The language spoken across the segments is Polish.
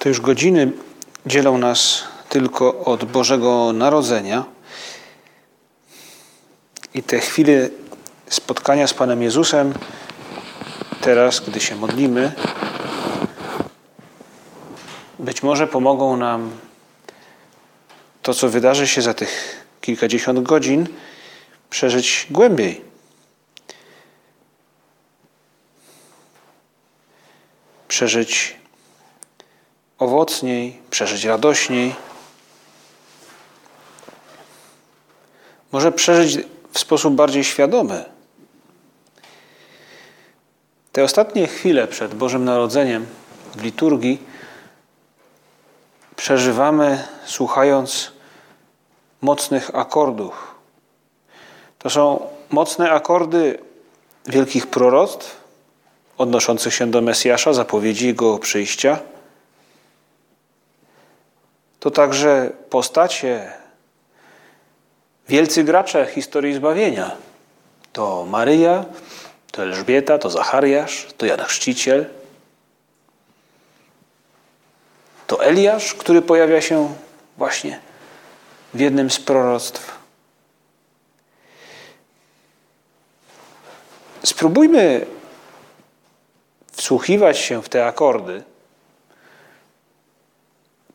To już godziny dzielą nas tylko od Bożego Narodzenia. I te chwile spotkania z Panem Jezusem, teraz, gdy się modlimy, być może pomogą nam to, co wydarzy się za tych kilkadziesiąt godzin, przeżyć głębiej. Przeżyć owocniej, przeżyć radośniej. Może przeżyć w sposób bardziej świadomy. Te ostatnie chwile przed Bożym Narodzeniem w liturgii przeżywamy słuchając mocnych akordów. To są mocne akordy wielkich proroctw odnoszących się do Mesjasza, zapowiedzi Jego przyjścia – to także postacie, wielcy gracze historii zbawienia. To Maryja, to Elżbieta, to Zachariasz, to Jan Chrzciciel, to Eliasz, który pojawia się właśnie w jednym z proroctw. Spróbujmy wsłuchiwać się w te akordy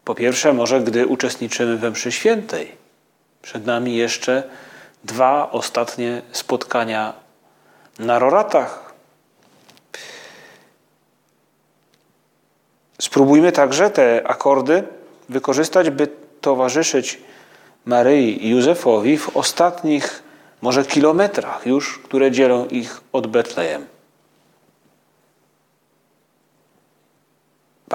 po pierwsze, może gdy uczestniczymy we mszy świętej. Przed nami jeszcze dwa ostatnie spotkania na roratach. Spróbujmy także te akordy wykorzystać, by towarzyszyć Maryi i Józefowi w ostatnich, może kilometrach już, które dzielą ich od Betlejem.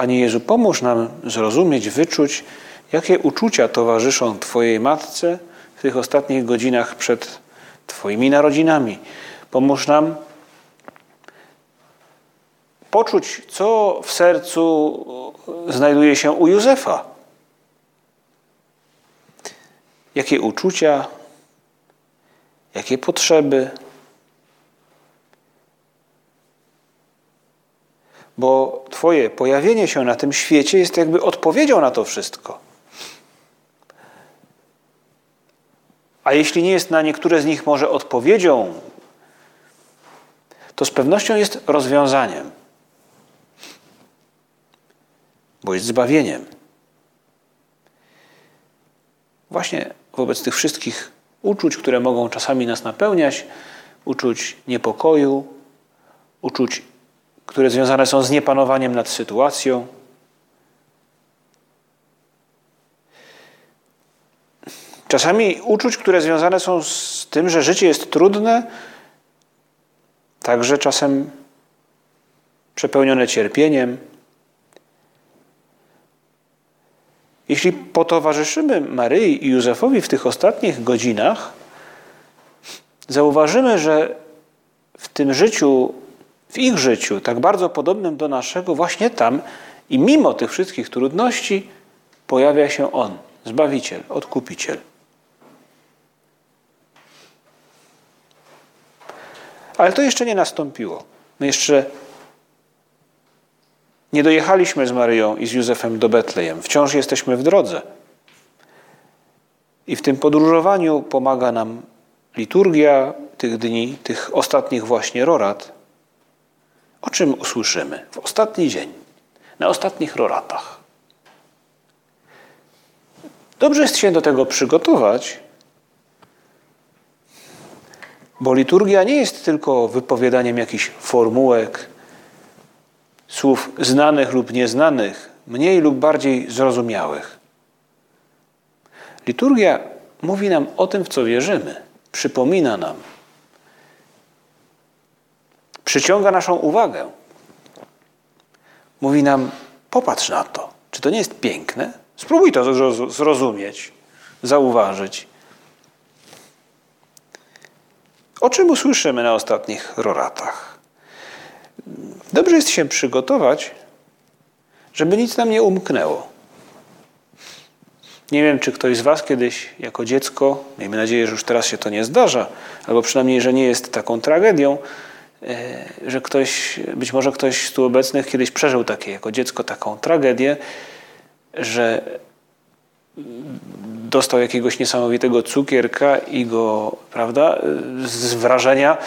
Panie Jezu, pomóż nam zrozumieć, wyczuć, jakie uczucia towarzyszą Twojej matce w tych ostatnich godzinach przed Twoimi narodzinami. Pomóż nam poczuć, co w sercu znajduje się u Józefa. Jakie uczucia, jakie potrzeby, bo Twoje pojawienie się na tym świecie jest jakby odpowiedzią na to wszystko. A jeśli nie jest na niektóre z nich może odpowiedzią, to z pewnością jest rozwiązaniem, bo jest zbawieniem. Właśnie wobec tych wszystkich uczuć, które mogą czasami nas napełniać, uczuć niepokoju, uczuć które związane są z niepanowaniem nad sytuacją. Czasami uczuć, które związane są z tym, że życie jest trudne, także czasem przepełnione cierpieniem. Jeśli potowarzyszymy Maryi i Józefowi w tych ostatnich godzinach, zauważymy, że w tym życiu w ich życiu, tak bardzo podobnym do naszego, właśnie tam i mimo tych wszystkich trudności pojawia się On, Zbawiciel, Odkupiciel. Ale to jeszcze nie nastąpiło. My jeszcze nie dojechaliśmy z Maryją i z Józefem do Betlejem. Wciąż jesteśmy w drodze. I w tym podróżowaniu pomaga nam liturgia tych dni, tych ostatnich właśnie rorat, o czym usłyszymy w ostatni dzień, na ostatnich roratach? Dobrze jest się do tego przygotować, bo liturgia nie jest tylko wypowiadaniem jakichś formułek, słów znanych lub nieznanych, mniej lub bardziej zrozumiałych. Liturgia mówi nam o tym, w co wierzymy, przypomina nam, przyciąga naszą uwagę. Mówi nam: popatrz na to, Czy to nie jest piękne? Spróbuj to zrozumieć, zauważyć. O czym usłyszymy na ostatnich roratach? Dobrze jest się przygotować, żeby nic nam nie umknęło. Nie wiem, czy ktoś z Was kiedyś jako dziecko, miejmy nadzieję, że już teraz się to nie zdarza, albo przynajmniej, że nie jest taką tragedią, że ktoś, być może ktoś z tu obecnych kiedyś przeżył takie jako dziecko taką tragedię, że dostał jakiegoś niesamowitego cukierka i go, prawda, z wrażenia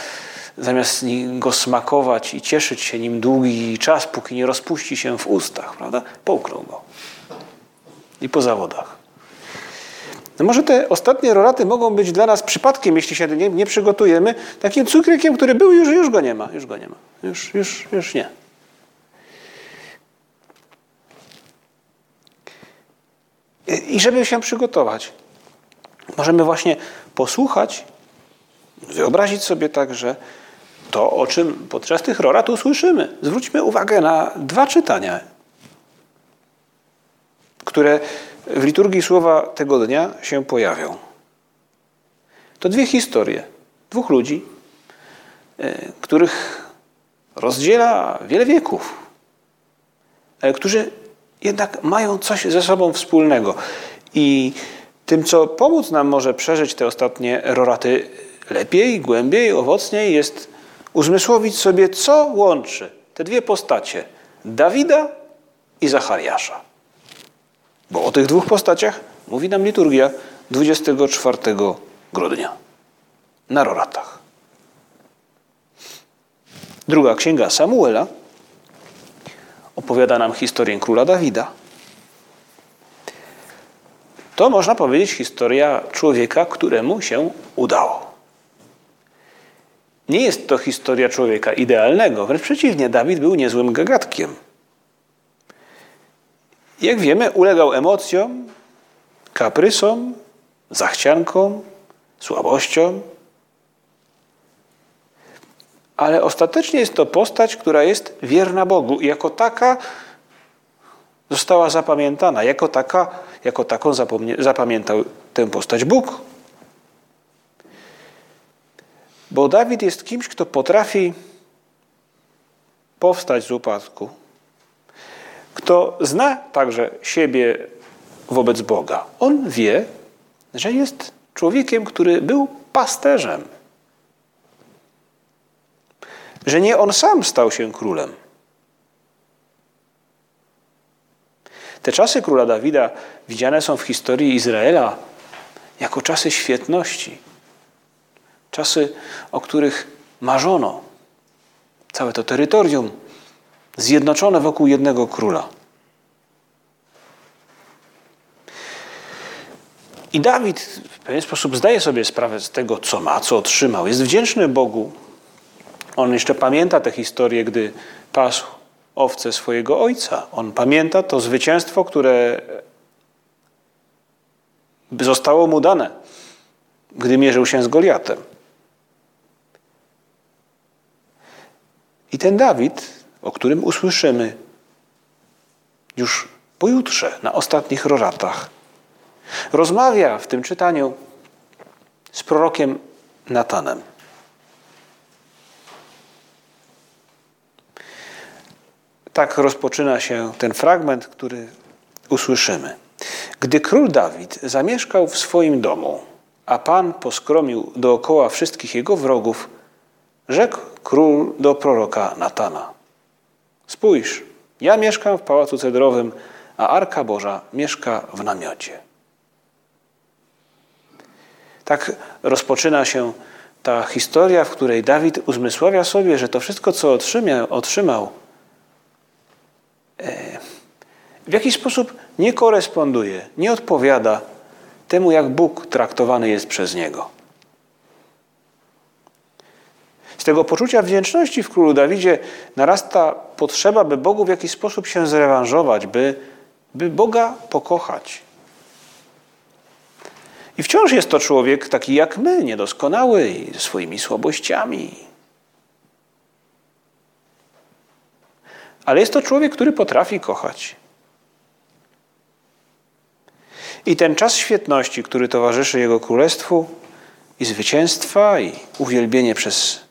zamiast go smakować i cieszyć się nim długi czas, póki nie rozpuści się w ustach, prawda, połknął go. I po zawodach. No może te ostatnie roraty mogą być dla nas przypadkiem, jeśli się nie, nie przygotujemy, takim cukierkiem, który był już, już go nie ma, już go nie ma, już, już, już nie. I żeby się przygotować, możemy właśnie posłuchać, wyobrazić sobie także to, o czym podczas tych rorat usłyszymy. Zwróćmy uwagę na dwa czytania, które w liturgii słowa tego dnia się pojawią. To dwie historie dwóch ludzi, e, których rozdziela wiele wieków, ale którzy jednak mają coś ze sobą wspólnego. I tym, co pomóc nam może przeżyć te ostatnie roraty lepiej, głębiej, owocniej, jest uzmysłowić sobie, co łączy te dwie postacie Dawida i Zachariasza. Bo o tych dwóch postaciach mówi nam liturgia 24 grudnia na roratach. Druga księga Samuela opowiada nam historię króla Dawida. To można powiedzieć historia człowieka, któremu się udało. Nie jest to historia człowieka idealnego, wręcz przeciwnie, Dawid był niezłym gagatkiem. Jak wiemy, ulegał emocjom, kaprysom, zachciankom, słabościom. Ale ostatecznie jest to postać, która jest wierna Bogu i jako taka została zapamiętana. Jako, taka, jako taką zapamiętał tę postać Bóg. Bo Dawid jest kimś, kto potrafi powstać z upadku, kto zna także siebie wobec Boga. On wie, że jest człowiekiem, który był pasterzem. Że nie on sam stał się królem. Te czasy króla Dawida widziane są w historii Izraela jako czasy świetności. Czasy, o których marzono. Całe to terytorium zjednoczone wokół jednego króla. I Dawid w pewien sposób zdaje sobie sprawę z tego, co ma, co otrzymał. Jest wdzięczny Bogu. On jeszcze pamięta tę historię, gdy pasł owce swojego ojca. On pamięta to zwycięstwo, które zostało mu dane, gdy mierzył się z Goliatem. I ten Dawid, o którym usłyszymy już pojutrze, na ostatnich roratach, rozmawia w tym czytaniu z prorokiem Natanem. Tak rozpoczyna się ten fragment, który usłyszymy. Gdy król Dawid zamieszkał w swoim domu, a Pan poskromił dookoła wszystkich jego wrogów, rzekł król do proroka Natana: Spójrz, ja mieszkam w pałacu cedrowym, a Arka Boża mieszka w namiocie. Tak rozpoczyna się ta historia, w której Dawid uzmysławia sobie, że to wszystko, co otrzymał, otrzymał e, w jakiś sposób nie koresponduje, nie odpowiada temu, jak Bóg traktowany jest przez niego. Z tego poczucia wdzięczności w królu Dawidzie narasta potrzeba, by Bogu w jakiś sposób się zrewanżować, by, by Boga pokochać. I wciąż jest to człowiek taki jak my, niedoskonały, ze swoimi słabościami. Ale jest to człowiek, który potrafi kochać. I ten czas świetności, który towarzyszy Jego Królestwu i zwycięstwa i uwielbienie przez,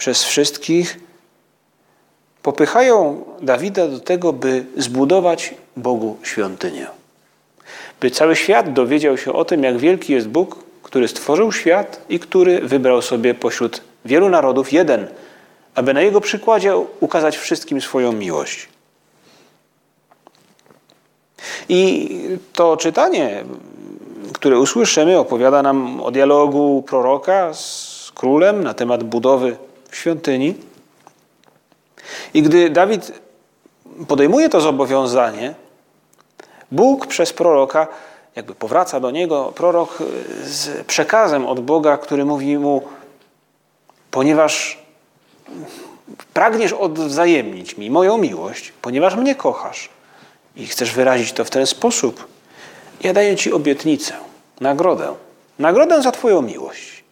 przez wszystkich, popychają Dawida do tego, by zbudować Bogu świątynię. By cały świat dowiedział się o tym, jak wielki jest Bóg, który stworzył świat i który wybrał sobie pośród wielu narodów jeden, aby na jego przykładzie ukazać wszystkim swoją miłość. I to czytanie, które usłyszymy, opowiada nam o dialogu proroka z królem na temat budowy świątyni. I gdy Dawid podejmuje to zobowiązanie, Bóg przez proroka jakby powraca do niego prorok z przekazem od Boga, który mówi mu: Ponieważ pragniesz odwzajemnić mi moją miłość, ponieważ mnie kochasz i chcesz wyrazić to w ten sposób, ja daję ci obietnicę, nagrodę. Nagrodę za Twoją miłość.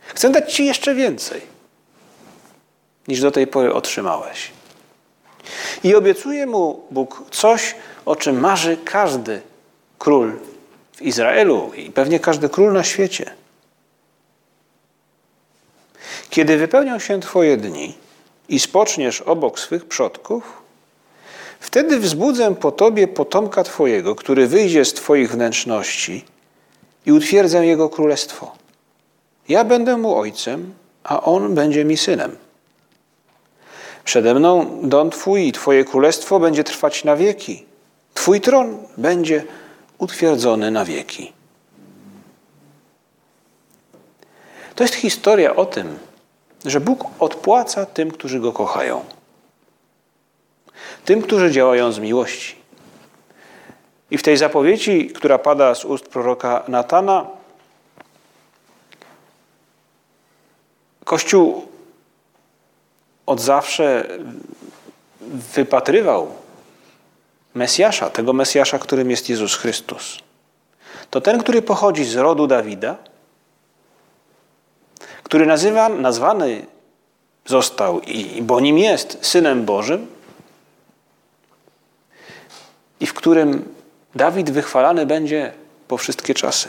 Chcę dać Ci jeszcze więcej, niż do tej pory otrzymałeś. I obiecuje mu Bóg coś, o czym marzy każdy król w Izraelu i pewnie każdy król na świecie. Kiedy wypełnią się Twoje dni i spoczniesz obok swych przodków, wtedy wzbudzę po Tobie potomka Twojego, który wyjdzie z Twoich wnętrzności i utwierdzę jego królestwo. Ja będę mu ojcem, a on będzie mi synem. Przede mną dom Twój i Twoje królestwo będzie trwać na wieki. Twój tron będzie utwierdzony na wieki. To jest historia o tym, że Bóg odpłaca tym, którzy Go kochają. Tym, którzy działają z miłości. I w tej zapowiedzi, która pada z ust proroka Natana, Kościół od zawsze wypatrywał Mesjasza, tego Mesjasza, którym jest Jezus Chrystus. To ten, który pochodzi z rodu Dawida, który nazywa, nazwany został, i, bo nim jest, Synem Bożym, i w którym Dawid wychwalany będzie po wszystkie czasy.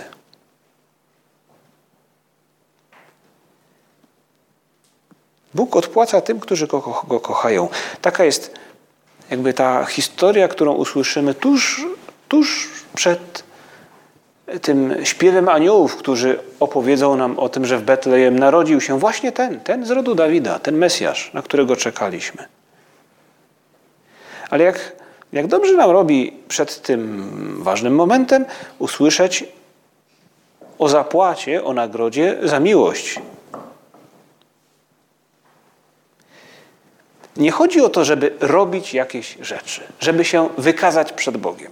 Bóg odpłaca tym, którzy go, go kochają. Taka jest jakby ta historia, którą usłyszymy tuż, tuż przed tym śpiewem aniołów, którzy opowiedzą nam o tym, że w Betlejem narodził się właśnie ten, ten z rodu Dawida, ten Mesjasz, na którego czekaliśmy. Ale jak, jak dobrze nam robi przed tym ważnym momentem usłyszeć o zapłacie, o nagrodzie za miłość, Nie chodzi o to, żeby robić jakieś rzeczy, żeby się wykazać przed Bogiem.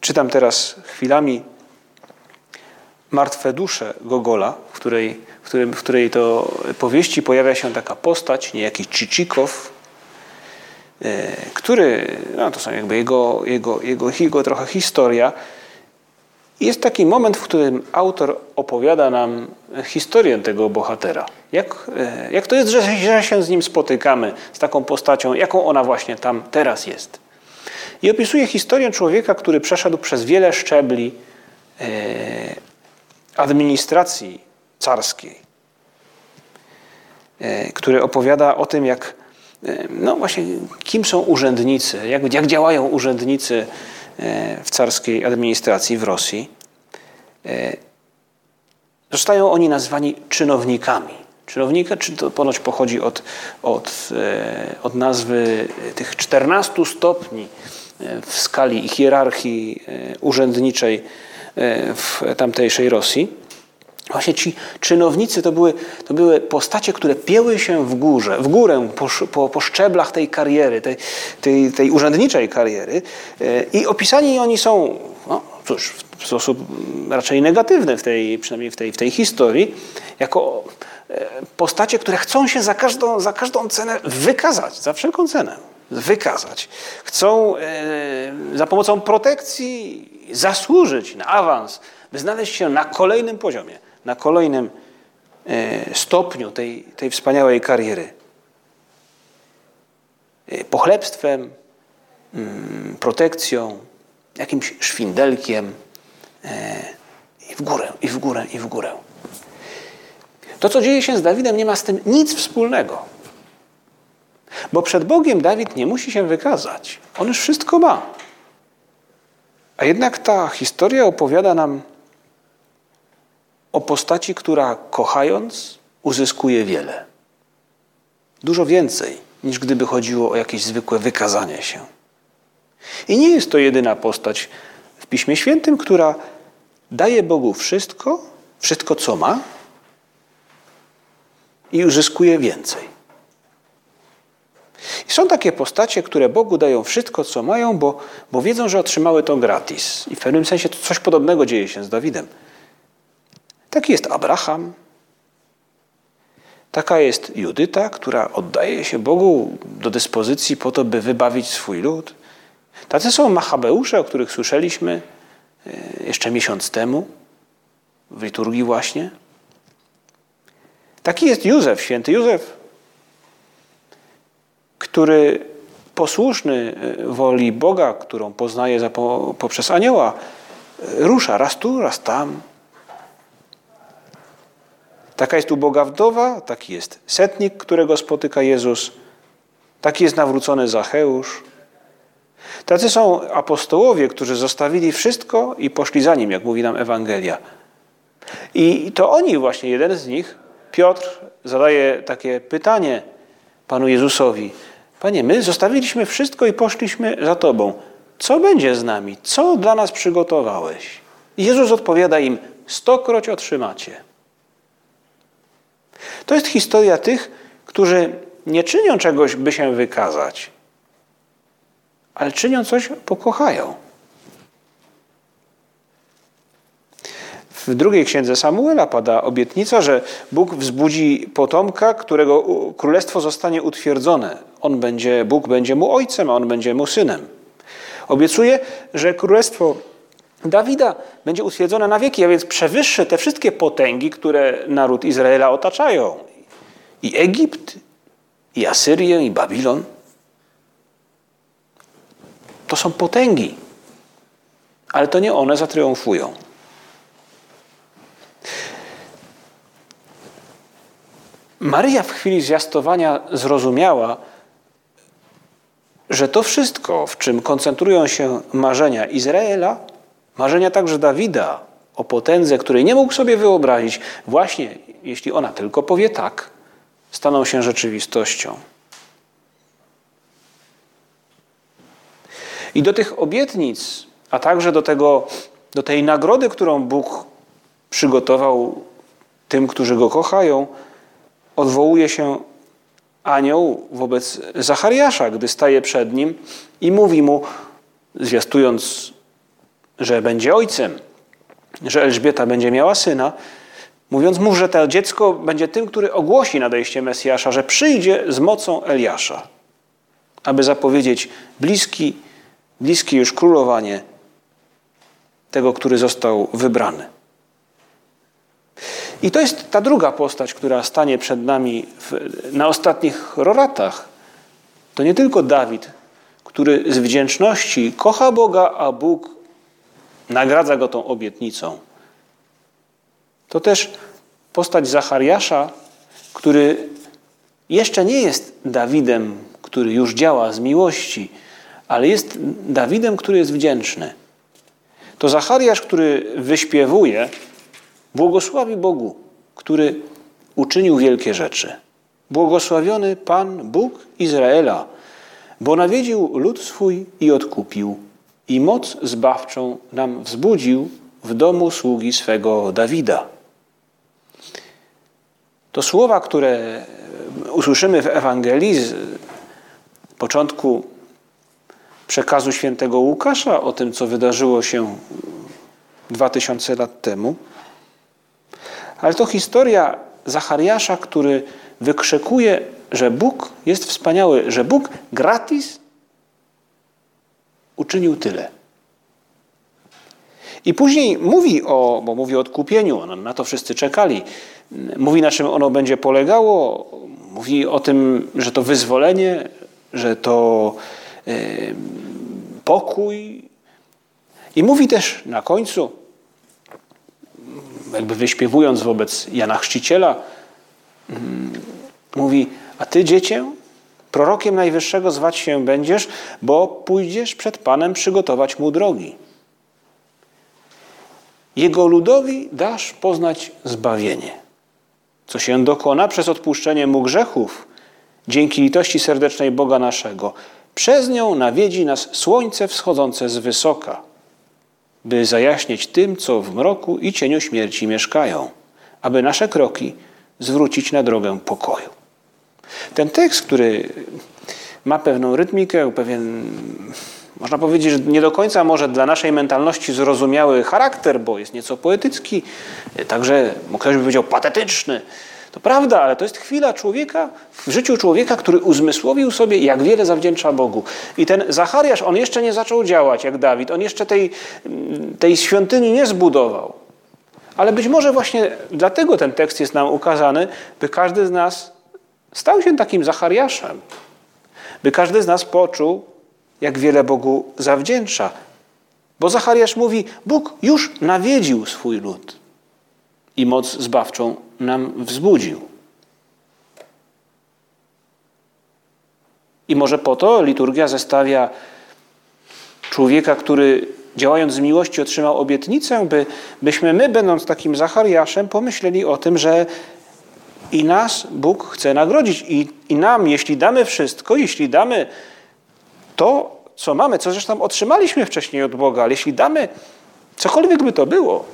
Czytam teraz chwilami Martwe dusze Gogola, w której, w, którym, w której to powieści pojawia się taka postać, niejaki Cicikow, e, który, no to są jakby jego, jego, jego, jego trochę historia, jest taki moment, w którym autor opowiada nam historię tego bohatera. Jak, e, jak to jest, że się z nim spotykamy, z taką postacią, jaką ona właśnie tam teraz jest. I opisuje historię człowieka, który przeszedł przez wiele szczebli e, administracji carskiej, e, który opowiada o tym, jak, no właśnie, kim są urzędnicy, jak, jak działają urzędnicy w carskiej administracji w Rosji. E, zostają oni nazwani czynownikami. Czynownika czy to ponoć pochodzi od, od, e, od nazwy tych 14 stopni e, w skali hierarchii urzędniczej w tamtejszej Rosji. Właśnie ci czynownicy to były, to były postacie, które pieły się w górze, w górę po, po, po szczeblach tej kariery, tej, tej, tej urzędniczej kariery i opisani oni są, no cóż, w sposób raczej negatywny, w tej, przynajmniej w tej, w tej historii, jako e, postacie, które chcą się za każdą, za każdą cenę wykazać, za wszelką cenę wykazać. Chcą e, za pomocą protekcji zasłużyć na awans, by znaleźć się na kolejnym poziomie, na kolejnym e, stopniu tej, tej wspaniałej kariery. y, pochlebstwem, mm, protekcją, jakimś szwindelkiem e, i w górę, i w górę, i w górę. To, co dzieje się z Dawidem, nie ma z tym nic wspólnego. Bo przed Bogiem Dawid nie musi się wykazać. On już wszystko ma. A jednak ta historia opowiada nam o postaci, która kochając uzyskuje wiele. Dużo więcej, niż gdyby chodziło o jakieś zwykłe wykazanie się. I nie jest to jedyna postać w Piśmie Świętym, która daje Bogu wszystko, wszystko co ma i uzyskuje więcej. I są takie postacie, które Bogu dają wszystko, co mają, bo, bo wiedzą, że otrzymały to gratis. I w pewnym sensie coś podobnego dzieje się z Dawidem. Taki jest Abraham, taka jest Judyta, która oddaje się Bogu do dyspozycji po to, by wybawić swój lud. Tacy są Machabeusze, o których słyszeliśmy e, jeszcze miesiąc temu, w liturgii właśnie. Taki jest Józef, święty Józef, który posłuszny e, woli Boga, którą poznaje poprzez anioła, e, rusza raz tu, raz tam. Taka jest uboga wdowa, taki jest setnik, którego spotyka Jezus, taki jest nawrócony Zacheusz. Tacy są apostołowie, którzy zostawili wszystko i poszli za nim, jak mówi nam Ewangelia. I to oni właśnie, jeden z nich, Piotr, zadaje takie pytanie Panu Jezusowi. Panie, my zostawiliśmy wszystko i poszliśmy za Tobą. Co będzie z nami? Co dla nas przygotowałeś? I Jezus odpowiada im: Stokroć otrzymacie. To jest historia tych, którzy nie czynią czegoś, by się wykazać, ale czynią coś, bo kochają. W drugiej księdze Samuela pada obietnica, że Bóg wzbudzi potomka, którego królestwo zostanie utwierdzone. On będzie, Bóg będzie mu ojcem, a on będzie mu synem. Obiecuje, że królestwo Dawida będzie utwierdzone na wieki, a więc przewyższy te wszystkie potęgi, które naród Izraela otaczają. I Egipt, i Asyrię, i Babilon. To są potęgi, ale to nie one zatriumfują. Maryja w chwili zwiastowania zrozumiała, że to wszystko, w czym koncentrują się marzenia Izraela, marzenia także Dawida o potędze, której nie mógł sobie wyobrazić, właśnie jeśli ona tylko powie tak, staną się rzeczywistością. I do tych obietnic, a także do, tego, do tej nagrody, którą Bóg przygotował tym, którzy go kochają, odwołuje się anioł wobec Zachariasza, gdy staje przed nim i mówi mu, zwiastując, że będzie ojcem, że Elżbieta będzie miała syna, mówiąc mu, że to dziecko będzie tym, który ogłosi nadejście Mesjasza, że przyjdzie z mocą Eliasza, aby zapowiedzieć bliski, bliskie już królowanie tego, który został wybrany. I to jest ta druga postać, która stanie przed nami w, na ostatnich roratach. To nie tylko Dawid, który z wdzięczności kocha Boga, a Bóg nagradza go tą obietnicą. To też postać Zachariasza, który jeszcze nie jest Dawidem, który już działa z miłości, ale jest Dawidem, który jest wdzięczny. To Zachariasz, który wyśpiewuje, Błogosławi Bogu, który uczynił wielkie rzeczy. Błogosławiony Pan Bóg Izraela, bo nawiedził lud swój i odkupił, i moc zbawczą nam wzbudził w domu sługi swego Dawida. To słowa, które usłyszymy w Ewangelii z początku przekazu świętego Łukasza o tym, co wydarzyło się dwa tysiące lat temu, ale to historia Zachariasza, który wykrzykuje, że Bóg jest wspaniały, że Bóg gratis uczynił tyle. I później mówi o, bo mówi o odkupieniu, no, na to wszyscy czekali. Mówi, na czym ono będzie polegało, mówi o tym, że to wyzwolenie że to pokój. I mówi też na końcu, jakby wyśpiewując wobec Jana Chrzciciela, mm, mówi, a ty dziecię, prorokiem Najwyższego zwać się będziesz, bo pójdziesz przed Panem przygotować mu drogi. Jego ludowi dasz poznać zbawienie, co się dokona przez odpuszczenie mu grzechów, dzięki litości serdecznej Boga naszego. Przez nią nawiedzi nas słońce wschodzące z wysoka, by zajaśnieć tym, co w mroku i cieniu śmierci mieszkają, aby nasze kroki zwrócić na drogę pokoju. Ten tekst, który ma pewną rytmikę, pewien, można powiedzieć, że nie do końca może dla naszej mentalności zrozumiały charakter, bo jest nieco poetycki, także ktoś by powiedział patetyczny. To prawda, ale to jest chwila człowieka, w życiu człowieka, który uzmysłowił sobie, jak wiele zawdzięcza Bogu. I ten Zachariasz, on jeszcze nie zaczął działać jak Dawid, on jeszcze tej, tej świątyni nie zbudował. Ale być może właśnie dlatego ten tekst jest nam ukazany, by każdy z nas stał się takim Zachariaszem. By każdy z nas poczuł, jak wiele Bogu zawdzięcza. Bo Zachariasz mówi: Bóg już nawiedził swój lud i moc zbawczą nam wzbudził. I może po to liturgia zestawia człowieka, który działając z miłości otrzymał obietnicę, by, byśmy my, będąc takim Zachariaszem, pomyśleli o tym, że i nas Bóg chce nagrodzić. I, I nam, jeśli damy wszystko, jeśli damy to, co mamy, co zresztą otrzymaliśmy wcześniej od Boga, ale jeśli damy cokolwiek by to było,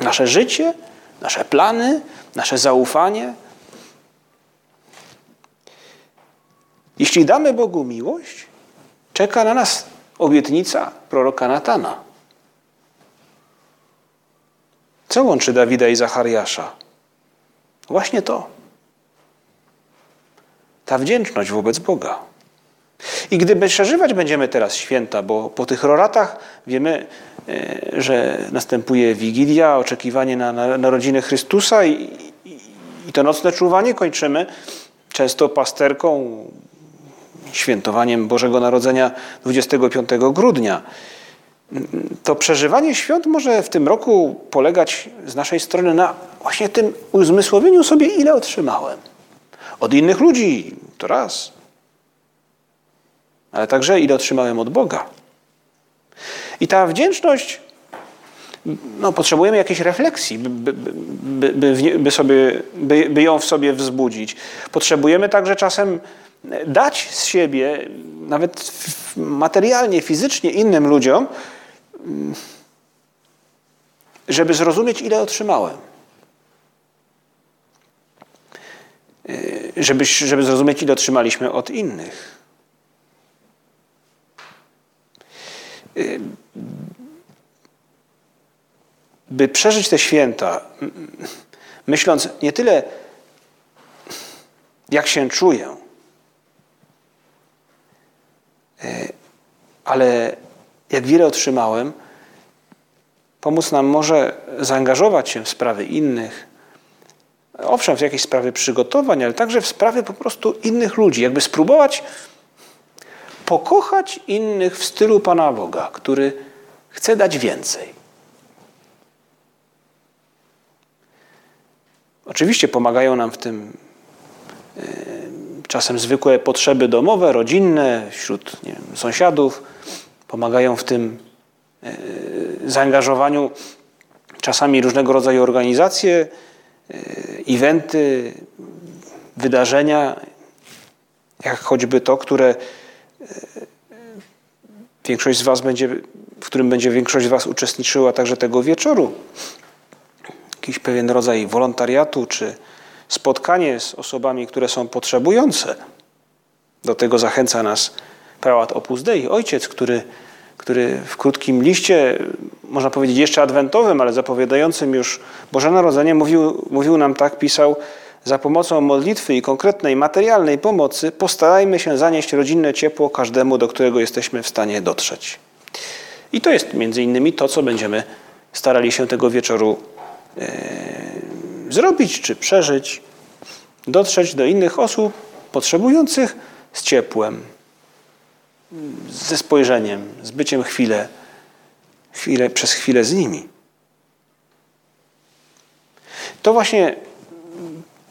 nasze życie, nasze plany, nasze zaufanie, jeśli damy Bogu miłość, czeka na nas obietnica proroka Natana. Co łączy Dawida i Zachariasza? Właśnie to. Ta wdzięczność wobec Boga. I gdy przeżywać będziemy teraz święta, bo po tych roratach wiemy, e, że następuje Wigilia, oczekiwanie na narodziny Chrystusa i, i, i to nocne czuwanie kończymy często pasterką, świętowaniem Bożego Narodzenia 25 grudnia. To przeżywanie świąt może w tym roku polegać z naszej strony na właśnie tym uzmysłowieniu sobie, ile otrzymałem. Od innych ludzi to raz, ale także ile otrzymałem od Boga. I ta wdzięczność, no, potrzebujemy jakiejś refleksji, by, by, by, by, sobie, by, ją w sobie wzbudzić. Potrzebujemy także czasem dać z siebie, nawet materialnie, fizycznie innym ludziom, żeby zrozumieć, ile otrzymałem. Żeby, żeby zrozumieć, ile otrzymaliśmy od innych. By przeżyć te święta, myśląc nie tyle, jak się czuję, ale jak wiele otrzymałem, pomóc nam może zaangażować się w sprawy innych, owszem, w jakieś sprawy przygotowań, ale także w sprawy po prostu innych ludzi, jakby spróbować pokochać innych w stylu Pana Boga, który chce dać więcej. Oczywiście pomagają nam w tym e, czasem zwykłe potrzeby domowe, rodzinne, wśród wiem, sąsiadów. Pomagają w tym e, zaangażowaniu czasami różnego rodzaju organizacje, e, eventy, wydarzenia, jak choćby to, które większość z Was będzie, w którym będzie większość z Was uczestniczyła także tego wieczoru. Jakiś pewien rodzaj wolontariatu czy spotkanie z osobami, które są potrzebujące. Do tego zachęca nas prałat Opus Dei, ojciec, który, który w krótkim liście, można powiedzieć jeszcze adwentowym, ale zapowiadającym już Boże Narodzenie, mówił, mówił nam tak, pisał, za pomocą modlitwy i konkretnej materialnej pomocy postarajmy się zanieść rodzinne ciepło każdemu, do którego jesteśmy w stanie dotrzeć. I to jest między innymi to, co będziemy starali się tego wieczoru yy, zrobić czy przeżyć, dotrzeć do innych osób potrzebujących z ciepłem, ze spojrzeniem, z byciem chwilę, chwilę, przez chwilę z nimi. To właśnie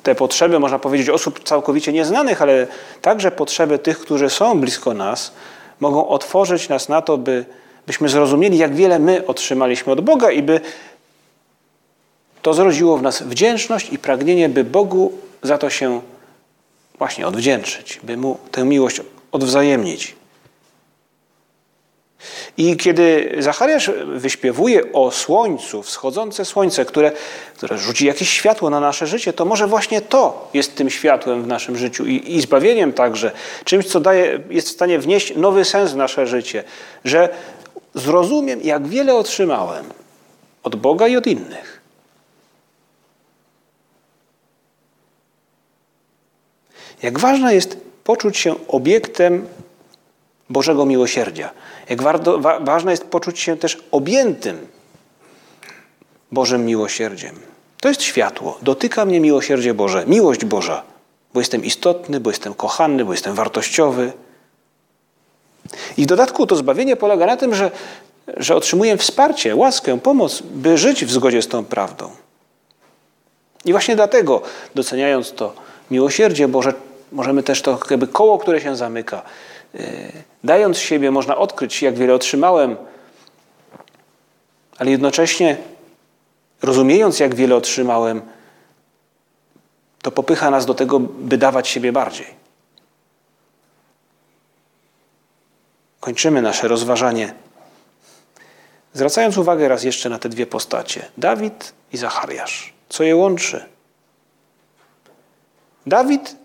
te potrzeby, można powiedzieć, osób całkowicie nieznanych, ale także potrzeby tych, którzy są blisko nas, mogą otworzyć nas na to, by, byśmy zrozumieli, jak wiele my otrzymaliśmy od Boga i by to zrodziło w nas wdzięczność i pragnienie, by Bogu za to się właśnie odwdzięczyć, by Mu tę miłość odwzajemnić. I kiedy Zachariasz wyśpiewuje o słońcu, wschodzące słońce, które, które rzuci jakieś światło na nasze życie, to może właśnie to jest tym światłem w naszym życiu i, i zbawieniem także, czymś, co daje, jest w stanie wnieść nowy sens w nasze życie, że zrozumiem, jak wiele otrzymałem od Boga i od innych. Jak ważne jest poczuć się obiektem Bożego miłosierdzia. Jak warto, wa, ważne jest poczuć się też objętym Bożym miłosierdziem. To jest światło. Dotyka mnie miłosierdzie Boże, miłość Boża, bo jestem istotny, bo jestem kochany, bo jestem wartościowy. I w dodatku to zbawienie polega na tym, że, że otrzymuję wsparcie, łaskę, pomoc, by żyć w zgodzie z tą prawdą. I właśnie dlatego, doceniając to miłosierdzie Boże, możemy też to jakby koło, które się zamyka, dając siebie, można odkryć, jak wiele otrzymałem, ale jednocześnie rozumiejąc, jak wiele otrzymałem, to popycha nas do tego, by dawać siebie bardziej. Kończymy nasze rozważanie, zwracając uwagę raz jeszcze na te dwie postacie: Dawid i Zachariasz. Co je łączy? Dawid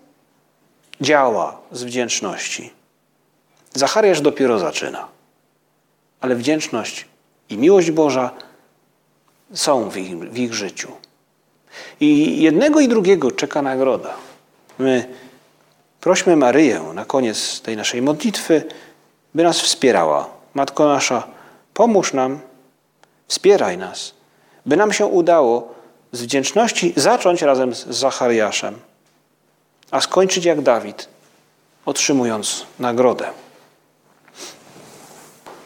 działa z wdzięczności. Zachariasz dopiero zaczyna. Ale wdzięczność i miłość Boża są w ich, w ich życiu. I jednego i drugiego czeka nagroda. My prośmy Maryję na koniec tej naszej modlitwy, by nas wspierała. Matko nasza, pomóż nam, wspieraj nas, by nam się udało z wdzięczności zacząć razem z Zachariaszem, a skończyć jak Dawid, otrzymując nagrodę.